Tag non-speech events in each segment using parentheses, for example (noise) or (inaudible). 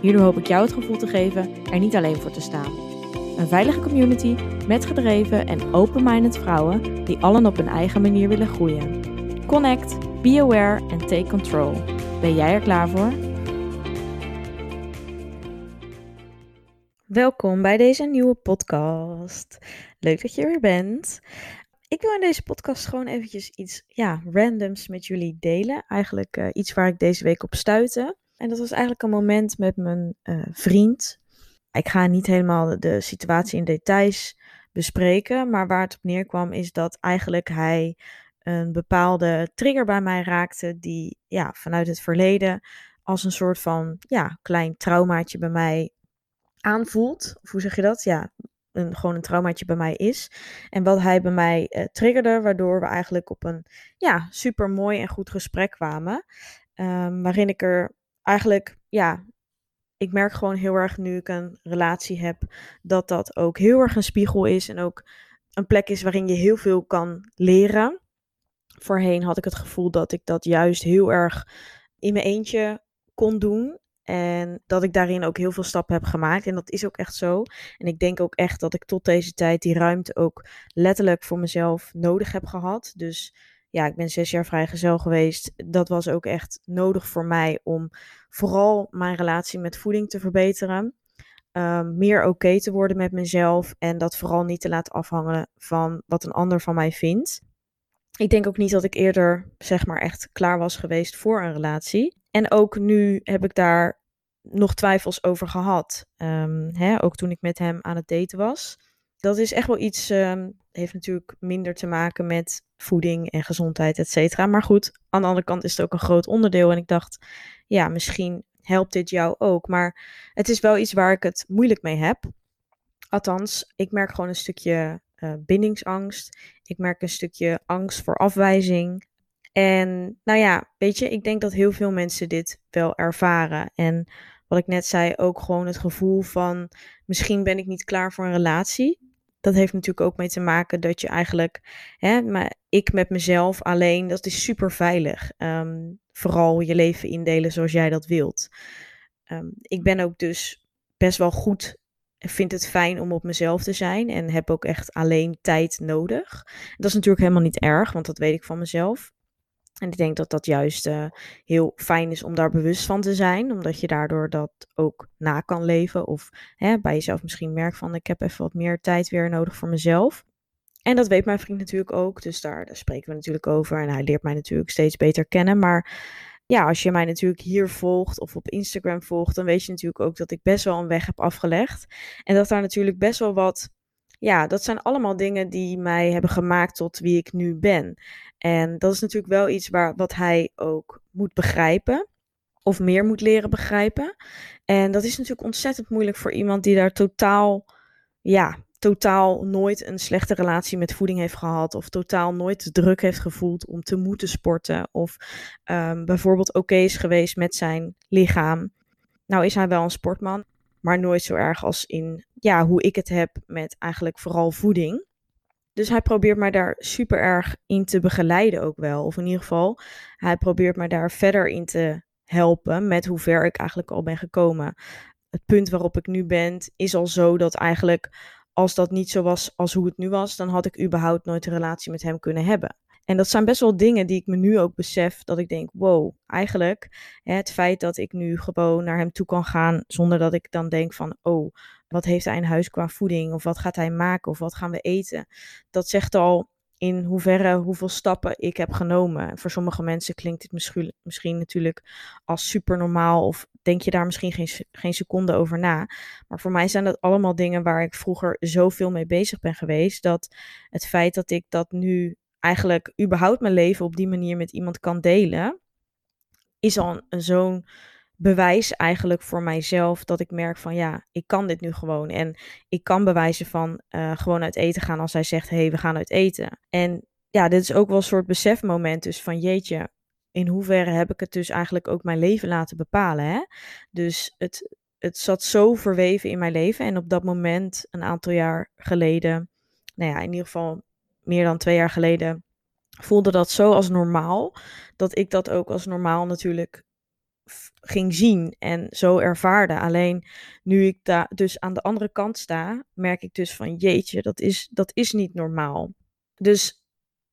Hierdoor hoop ik jou het gevoel te geven er niet alleen voor te staan. Een veilige community met gedreven en open-minded vrouwen die allen op hun eigen manier willen groeien. Connect, be aware en take control. Ben jij er klaar voor? Welkom bij deze nieuwe podcast. Leuk dat je er weer bent. Ik wil in deze podcast gewoon eventjes iets ja, randoms met jullie delen. Eigenlijk uh, iets waar ik deze week op stuitte. En dat was eigenlijk een moment met mijn uh, vriend. Ik ga niet helemaal de situatie in details bespreken, maar waar het op neerkwam is dat eigenlijk hij een bepaalde trigger bij mij raakte die ja, vanuit het verleden als een soort van ja, klein traumaatje bij mij aanvoelt. Of hoe zeg je dat? Ja, een, gewoon een traumaatje bij mij is. En wat hij bij mij uh, triggerde, waardoor we eigenlijk op een ja, super mooi en goed gesprek kwamen. Um, waarin ik er eigenlijk, ja, ik merk gewoon heel erg nu ik een relatie heb, dat dat ook heel erg een spiegel is en ook een plek is waarin je heel veel kan leren. Voorheen had ik het gevoel dat ik dat juist heel erg in mijn eentje kon doen. En dat ik daarin ook heel veel stappen heb gemaakt. En dat is ook echt zo. En ik denk ook echt dat ik tot deze tijd die ruimte ook letterlijk voor mezelf nodig heb gehad. Dus ja, ik ben zes jaar vrijgezel geweest. Dat was ook echt nodig voor mij om vooral mijn relatie met voeding te verbeteren. Um, meer oké te worden met mezelf en dat vooral niet te laten afhangen van wat een ander van mij vindt. Ik denk ook niet dat ik eerder, zeg maar, echt klaar was geweest voor een relatie. En ook nu heb ik daar nog twijfels over gehad. Um, hè, ook toen ik met hem aan het daten was. Dat is echt wel iets, um, heeft natuurlijk minder te maken met voeding en gezondheid, et cetera. Maar goed, aan de andere kant is het ook een groot onderdeel. En ik dacht, ja, misschien helpt dit jou ook. Maar het is wel iets waar ik het moeilijk mee heb. Althans, ik merk gewoon een stukje uh, bindingsangst. Ik merk een stukje angst voor afwijzing. En nou ja, weet je, ik denk dat heel veel mensen dit wel ervaren. En wat ik net zei, ook gewoon het gevoel van misschien ben ik niet klaar voor een relatie dat heeft natuurlijk ook mee te maken dat je eigenlijk, hè, maar ik met mezelf alleen, dat is super veilig. Um, vooral je leven indelen zoals jij dat wilt. Um, ik ben ook dus best wel goed, vind het fijn om op mezelf te zijn en heb ook echt alleen tijd nodig. Dat is natuurlijk helemaal niet erg, want dat weet ik van mezelf. En ik denk dat dat juist uh, heel fijn is om daar bewust van te zijn, omdat je daardoor dat ook na kan leven. Of hè, bij jezelf misschien merkt van ik heb even wat meer tijd weer nodig voor mezelf. En dat weet mijn vriend natuurlijk ook, dus daar, daar spreken we natuurlijk over. En hij leert mij natuurlijk steeds beter kennen. Maar ja, als je mij natuurlijk hier volgt of op Instagram volgt, dan weet je natuurlijk ook dat ik best wel een weg heb afgelegd. En dat daar natuurlijk best wel wat ja, dat zijn allemaal dingen die mij hebben gemaakt tot wie ik nu ben. En dat is natuurlijk wel iets waar, wat hij ook moet begrijpen. Of meer moet leren begrijpen. En dat is natuurlijk ontzettend moeilijk voor iemand die daar totaal, ja, totaal nooit een slechte relatie met voeding heeft gehad. Of totaal nooit druk heeft gevoeld om te moeten sporten. Of um, bijvoorbeeld oké is geweest met zijn lichaam. Nou is hij wel een sportman, maar nooit zo erg als in ja, hoe ik het heb met eigenlijk vooral voeding. Dus hij probeert mij daar super erg in te begeleiden ook wel. Of in ieder geval, hij probeert mij daar verder in te helpen met hoe ver ik eigenlijk al ben gekomen. Het punt waarop ik nu ben, is al zo dat eigenlijk als dat niet zo was als hoe het nu was, dan had ik überhaupt nooit een relatie met hem kunnen hebben. En dat zijn best wel dingen die ik me nu ook besef. Dat ik denk, wow, eigenlijk hè, het feit dat ik nu gewoon naar hem toe kan gaan. Zonder dat ik dan denk van, oh, wat heeft hij in huis qua voeding? Of wat gaat hij maken? Of wat gaan we eten? Dat zegt al in hoeverre, hoeveel stappen ik heb genomen. Voor sommige mensen klinkt dit misschien, misschien natuurlijk als super normaal. Of denk je daar misschien geen, geen seconde over na. Maar voor mij zijn dat allemaal dingen waar ik vroeger zoveel mee bezig ben geweest. Dat het feit dat ik dat nu eigenlijk überhaupt mijn leven op die manier met iemand kan delen, is al zo'n bewijs eigenlijk voor mijzelf dat ik merk van ja, ik kan dit nu gewoon. En ik kan bewijzen van uh, gewoon uit eten gaan als hij zegt, hé, hey, we gaan uit eten. En ja, dit is ook wel een soort besefmoment dus van jeetje, in hoeverre heb ik het dus eigenlijk ook mijn leven laten bepalen. Hè? Dus het, het zat zo verweven in mijn leven. En op dat moment, een aantal jaar geleden, nou ja, in ieder geval meer dan twee jaar geleden, voelde dat zo als normaal. Dat ik dat ook als normaal natuurlijk ging zien en zo ervaarde. Alleen nu ik daar dus aan de andere kant sta, merk ik dus van jeetje, dat is, dat is niet normaal. Dus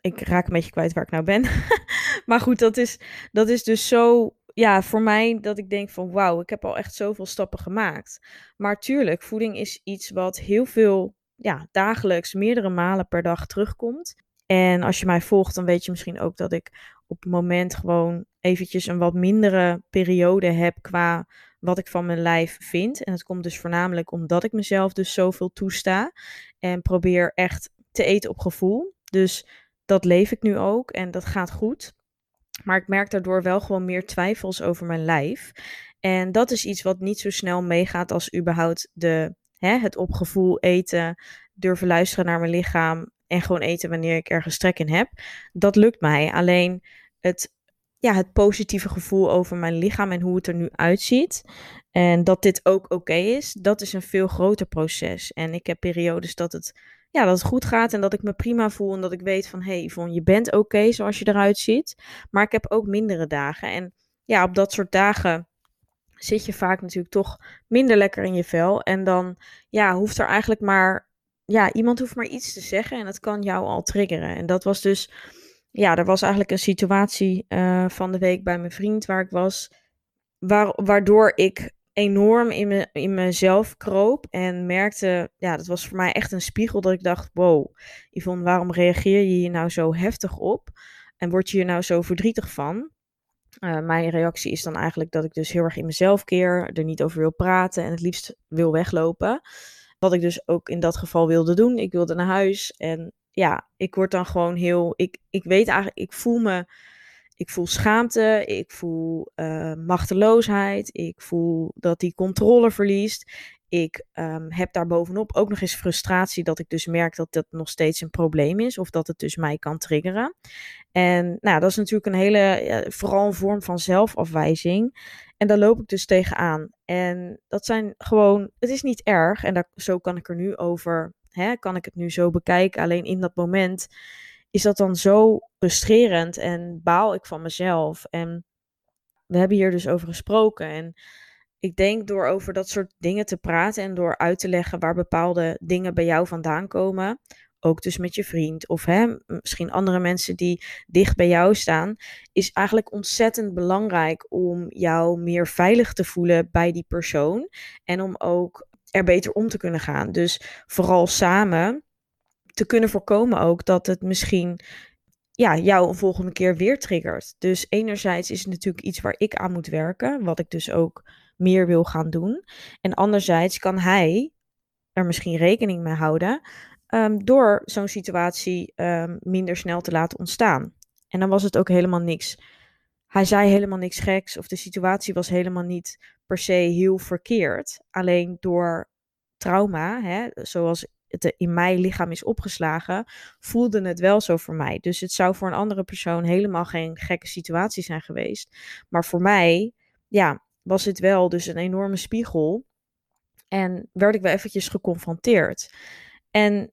ik raak een beetje kwijt waar ik nou ben. (laughs) maar goed, dat is, dat is dus zo ja, voor mij dat ik denk van wauw, ik heb al echt zoveel stappen gemaakt. Maar tuurlijk, voeding is iets wat heel veel, ja, dagelijks, meerdere malen per dag terugkomt. En als je mij volgt, dan weet je misschien ook dat ik op het moment gewoon eventjes een wat mindere periode heb qua wat ik van mijn lijf vind. En dat komt dus voornamelijk omdat ik mezelf dus zoveel toesta en probeer echt te eten op gevoel. Dus dat leef ik nu ook en dat gaat goed. Maar ik merk daardoor wel gewoon meer twijfels over mijn lijf. En dat is iets wat niet zo snel meegaat als überhaupt de, hè, het opgevoel eten, durven luisteren naar mijn lichaam en gewoon eten wanneer ik ergens trek in heb. Dat lukt mij. Alleen het, ja, het positieve gevoel over mijn lichaam en hoe het er nu uitziet. En dat dit ook oké is, dat is een veel groter proces. En ik heb periodes dat het ja, dat het goed gaat en dat ik me prima voel en dat ik weet van, hé hey je bent oké zoals je eruit ziet. Maar ik heb ook mindere dagen en ja, op dat soort dagen zit je vaak natuurlijk toch minder lekker in je vel. En dan ja, hoeft er eigenlijk maar, ja, iemand hoeft maar iets te zeggen en dat kan jou al triggeren. En dat was dus, ja, er was eigenlijk een situatie uh, van de week bij mijn vriend waar ik was, waar, waardoor ik enorm in, me, in mezelf kroop en merkte, ja, dat was voor mij echt een spiegel dat ik dacht, wow, Yvonne, waarom reageer je hier nou zo heftig op? En word je hier nou zo verdrietig van? Uh, mijn reactie is dan eigenlijk dat ik dus heel erg in mezelf keer, er niet over wil praten en het liefst wil weglopen. Wat ik dus ook in dat geval wilde doen. Ik wilde naar huis en ja, ik word dan gewoon heel, ik, ik weet eigenlijk, ik voel me ik voel schaamte, ik voel uh, machteloosheid, ik voel dat die controle verliest. Ik um, heb daarbovenop ook nog eens frustratie dat ik dus merk dat dat nog steeds een probleem is of dat het dus mij kan triggeren. En nou, dat is natuurlijk een hele, vooral een vorm van zelfafwijzing. En daar loop ik dus tegenaan. En dat zijn gewoon, het is niet erg en daar, zo kan ik er nu over, hè, kan ik het nu zo bekijken. Alleen in dat moment is dat dan zo frustrerend en baal ik van mezelf. En we hebben hier dus over gesproken. En ik denk door over dat soort dingen te praten en door uit te leggen waar bepaalde dingen bij jou vandaan komen, ook dus met je vriend of hè, misschien andere mensen die dicht bij jou staan, is eigenlijk ontzettend belangrijk om jou meer veilig te voelen bij die persoon en om ook er beter om te kunnen gaan. Dus vooral samen te kunnen voorkomen ook dat het misschien ja, jou een volgende keer weer triggert. Dus enerzijds is het natuurlijk iets waar ik aan moet werken, wat ik dus ook meer wil gaan doen. En anderzijds kan hij er misschien rekening mee houden um, door zo'n situatie um, minder snel te laten ontstaan. En dan was het ook helemaal niks. Hij zei helemaal niks geks of de situatie was helemaal niet per se heel verkeerd. Alleen door trauma, hè, zoals het in mijn lichaam is opgeslagen, voelde het wel zo voor mij. Dus het zou voor een andere persoon helemaal geen gekke situatie zijn geweest. Maar voor mij, ja, was het wel dus een enorme spiegel. En werd ik wel eventjes geconfronteerd. En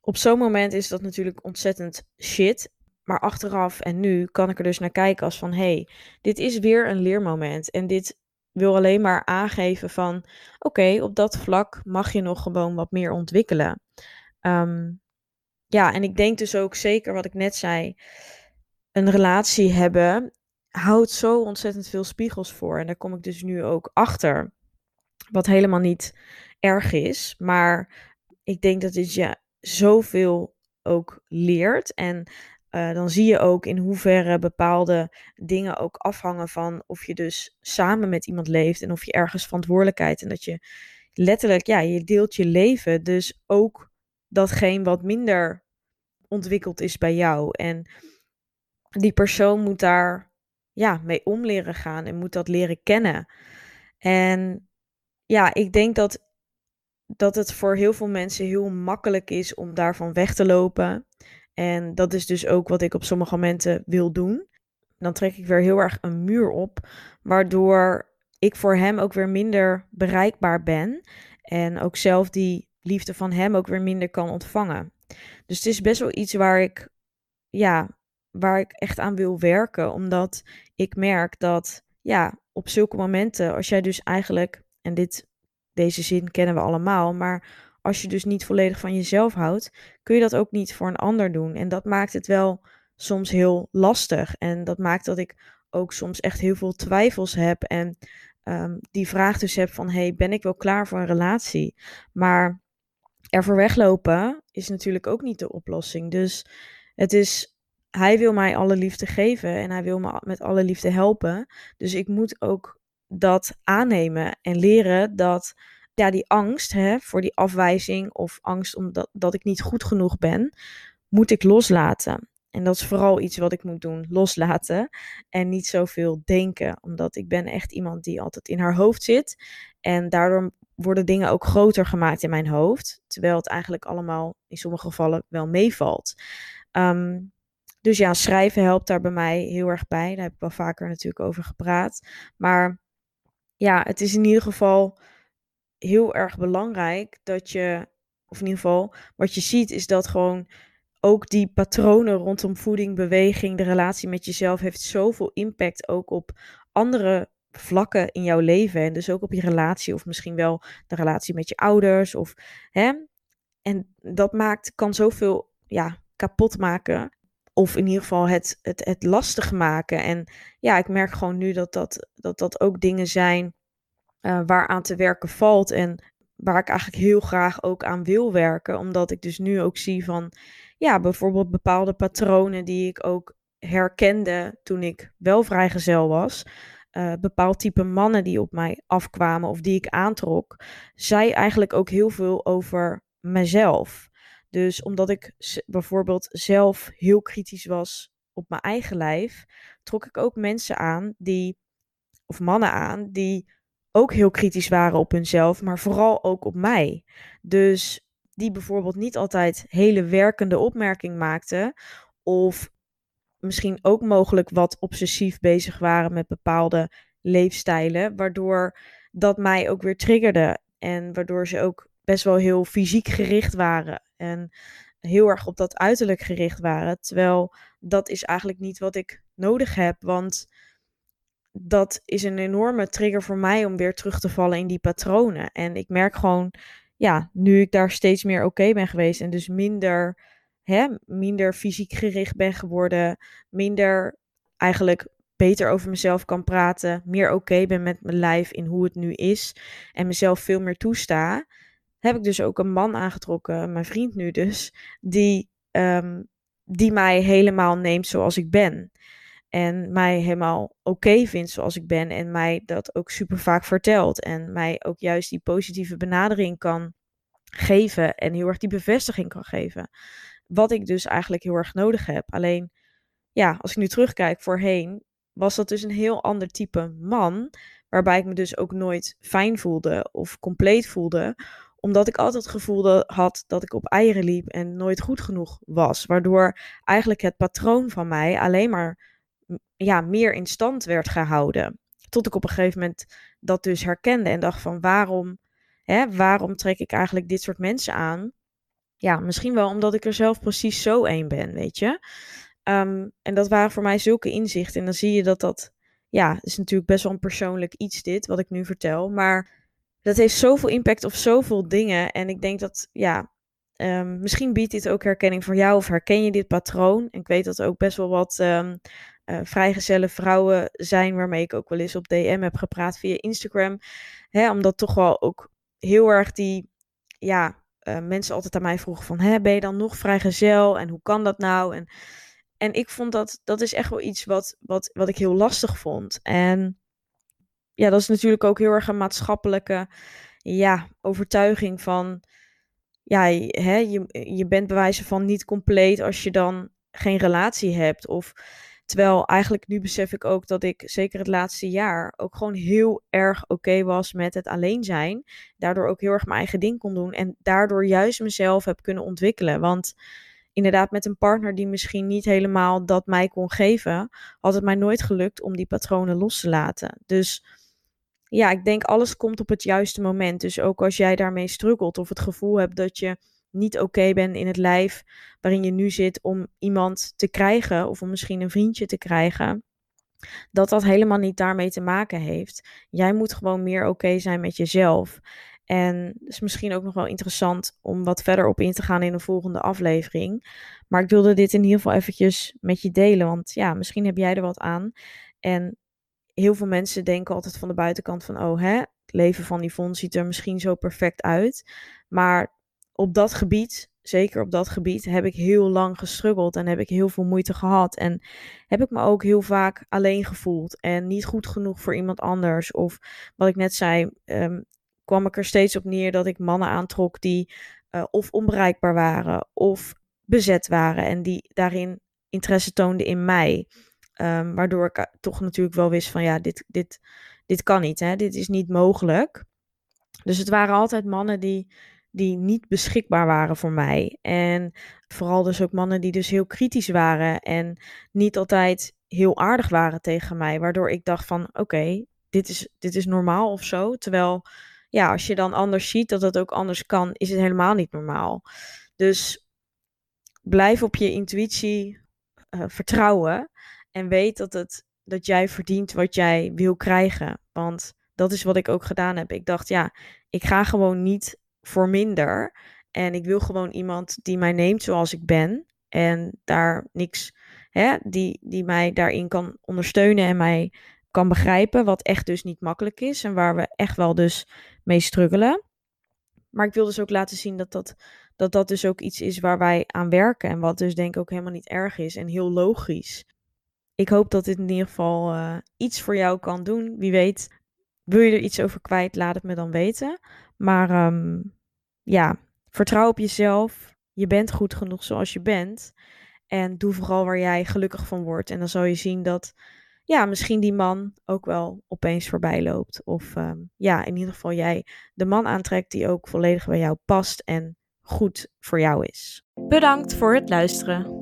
op zo'n moment is dat natuurlijk ontzettend shit. Maar achteraf en nu kan ik er dus naar kijken als van... hé, hey, dit is weer een leermoment. En dit wil alleen maar aangeven van oké, op dat vlak mag je nog gewoon wat meer ontwikkelen. Um, ja, en ik denk dus ook zeker wat ik net zei, een relatie hebben houdt zo ontzettend veel spiegels voor. En daar kom ik dus nu ook achter. Wat helemaal niet erg is, maar ik denk dat dit je zoveel ook leert. En uh, dan zie je ook in hoeverre bepaalde dingen ook afhangen van of je dus samen met iemand leeft en of je ergens verantwoordelijkheid en dat je letterlijk, ja, je deelt je leven, dus ook datgene wat minder ontwikkeld is bij jou. En die persoon moet daar ja, mee om leren gaan en moet dat leren kennen. En ja, ik denk dat, dat het voor heel veel mensen heel makkelijk is om daarvan weg te lopen. En dat is dus ook wat ik op sommige momenten wil doen. Dan trek ik weer heel erg een muur op, waardoor ik voor hem ook weer minder bereikbaar ben. En ook zelf die liefde van hem ook weer minder kan ontvangen. Dus het is best wel iets waar ik, ja, waar ik echt aan wil werken. Omdat ik merk dat, ja, op zulke momenten, als jij dus eigenlijk, en dit, deze zin kennen we allemaal, maar als je dus niet volledig van jezelf houdt, kun je dat ook niet voor een ander doen. En dat maakt het wel soms heel lastig. En dat maakt dat ik ook soms echt heel veel twijfels heb. En um, die vraag dus heb van, hey, ben ik wel klaar voor een relatie? Maar ervoor weglopen is natuurlijk ook niet de oplossing. Dus het is, hij wil mij alle liefde geven en hij wil me met alle liefde helpen. Dus ik moet ook dat aannemen en leren dat ja, die angst hè, voor die afwijzing of angst omdat dat ik niet goed genoeg ben, moet ik loslaten. En dat is vooral iets wat ik moet doen, loslaten en niet zoveel denken, omdat ik ben echt iemand die altijd in haar hoofd zit en daardoor worden dingen ook groter gemaakt in mijn hoofd, terwijl het eigenlijk allemaal in sommige gevallen wel meevalt. Ehm, dus ja, schrijven helpt daar bij mij heel erg bij. Daar heb ik wel vaker natuurlijk over gepraat. Maar ja, het is in ieder geval heel erg belangrijk dat je, of in ieder geval, wat je ziet is dat gewoon ook die patronen rondom voeding, beweging, de relatie met jezelf heeft zoveel impact ook op andere vlakken in jouw leven. En dus ook op je relatie, of misschien wel de relatie met je ouders. Of, hè? En dat maakt, kan zoveel ja, kapot maken. Of in ieder geval het, het, het lastig maken. En ja, ik merk gewoon nu dat dat, dat, dat ook dingen zijn uh, waar aan te werken valt. En waar ik eigenlijk heel graag ook aan wil werken. Omdat ik dus nu ook zie van, ja, bijvoorbeeld bepaalde patronen die ik ook herkende toen ik wel vrijgezel was. Uh, bepaald type mannen die op mij afkwamen of die ik aantrok, zei eigenlijk ook heel veel over mezelf. Dus omdat ik bijvoorbeeld zelf heel kritisch was op mijn eigen lijf, trok ik ook mensen aan die, of mannen aan, die ook heel kritisch waren op hunzelf, maar vooral ook op mij. Dus die bijvoorbeeld niet altijd hele werkende opmerking maakten, of misschien ook mogelijk wat obsessief bezig waren met bepaalde leefstijlen, waardoor dat mij ook weer triggerde en waardoor ze ook best wel heel fysiek gericht waren en heel erg op dat uiterlijk gericht waren, terwijl dat is eigenlijk niet wat ik nodig heb, want dat is een enorme trigger voor mij om weer terug te vallen in die patronen. En ik merk gewoon, ja, nu ik daar steeds meer oké ben geweest en dus minder, hè, minder fysiek gericht ben geworden, minder eigenlijk beter over mezelf kan praten, meer oké ben met mijn lijf in hoe het nu is en mezelf veel meer toesta, heb ik dus ook een man aangetrokken, mijn vriend nu dus, die, um, die mij helemaal neemt zoals ik ben. En mij helemaal oké vindt zoals ik ben. En mij dat ook super vaak vertelt. En mij ook juist die positieve benadering kan geven. En heel erg die bevestiging kan geven. Wat ik dus eigenlijk heel erg nodig heb. Alleen, ja, als ik nu terugkijk voorheen, was dat dus een heel ander type man. Waarbij ik me dus ook nooit fijn voelde of compleet voelde omdat ik altijd het gevoel had dat ik op eieren liep en nooit goed genoeg was. Waardoor eigenlijk het patroon van mij alleen maar ja, meer in stand werd gehouden. Tot ik op een gegeven moment dat dus herkende en dacht van waarom, hè, waarom trek ik eigenlijk dit soort mensen aan? Ja, misschien wel omdat ik er zelf precies zo één ben, weet je. Ehm, en dat waren voor mij zulke inzichten. En dan zie je dat dat, ja, is natuurlijk best wel een persoonlijk iets dit, wat ik nu vertel. Maar dat heeft zoveel impact op zoveel dingen. En ik denk dat, ja, um, misschien biedt dit ook herkenning voor jou of herken je dit patroon. En ik weet dat er ook best wel wat um, vrijgezelle vrouwen zijn waarmee ik ook wel eens op DM heb gepraat via Instagram. Hè, omdat toch wel ook heel erg die, ja, uh, mensen altijd aan mij vroegen van, hè, ben je dan nog vrijgezel en hoe kan dat nou? En, en ik vond dat, dat is echt wel iets wat, wat, wat ik heel lastig vond. En ja, dat is natuurlijk ook heel erg een maatschappelijke ja, overtuiging van, ja, hè, je, je bent bewijzen van niet compleet als je dan geen relatie hebt. Of Terwijl eigenlijk nu besef ik ook dat ik zeker het laatste jaar ook gewoon heel erg oké was met het alleen zijn. Daardoor ook heel erg mijn eigen ding kon doen. En daardoor juist mezelf heb kunnen ontwikkelen. Want inderdaad, met een partner die misschien niet helemaal dat mij kon geven, had het mij nooit gelukt om die patronen los te laten. Dus ja, ik denk alles komt op het juiste moment. Dus ook als jij daarmee struggelt of het gevoel hebt dat je niet oké bent in het lijf waarin je nu zit om iemand te krijgen of om misschien een vriendje te krijgen, dat dat helemaal niet daarmee te maken heeft. Jij moet gewoon meer oké zijn met jezelf. En het is misschien ook nog wel interessant om wat verder op in te gaan in een volgende aflevering. Maar ik wilde dit in ieder geval eventjes met je delen, want ja, misschien heb jij er wat aan. En heel veel mensen denken altijd van de buitenkant van, oh hè, het leven van Yvonne ziet er misschien zo perfect uit. Maar op dat gebied, zeker op dat gebied, heb ik heel lang gestruggeld en heb ik heel veel moeite gehad. En heb ik me ook heel vaak alleen gevoeld en niet goed genoeg voor iemand anders. Of wat ik net zei, ehm, kwam ik er steeds op neer dat ik mannen aantrok die uh, of onbereikbaar waren of bezet waren en die daarin interesse toonden in mij. Um, waardoor ik eh, toch natuurlijk wel wist van ja, dit, dit, dit kan niet, hè? dit is niet mogelijk. Dus het waren altijd mannen die die niet beschikbaar waren voor mij. En vooral dus ook mannen die dus heel kritisch waren en niet altijd heel aardig waren tegen mij. Waardoor ik dacht van oké, dit, is, dit is normaal of zo. Terwijl ja, als je dan anders ziet dat het ook anders kan, is het helemaal niet normaal. Dus blijf op je intuïtie uh, vertrouwen en weet dat, het, dat jij verdient wat jij wil krijgen. Want dat is wat ik ook gedaan heb. Ik dacht, ja, ik ga gewoon niet voor minder. En ik wil gewoon iemand die mij neemt zoals ik ben. En daar niks, hè, die, die mij daarin kan ondersteunen en mij kan begrijpen. Wat echt dus niet makkelijk is. En waar we echt wel dus mee struggelen. Maar ik wil dus ook laten zien dat dat, dat dat dus ook iets is waar wij aan werken. En wat dus denk ik ook helemaal niet erg is. En heel logisch. Ik hoop dat dit in ieder geval uh, iets voor jou kan doen. Wie weet, wil je er iets over kwijt, laat het me dan weten. Maar um, ja, vertrouw op jezelf. Je bent goed genoeg zoals je bent. En doe vooral waar jij gelukkig van wordt. En dan zal je zien dat ja, misschien die man ook wel opeens voorbij loopt. Of um, ja, in ieder geval jij de man aantrekt die ook volledig bij jou past en goed voor jou is. Bedankt voor het luisteren.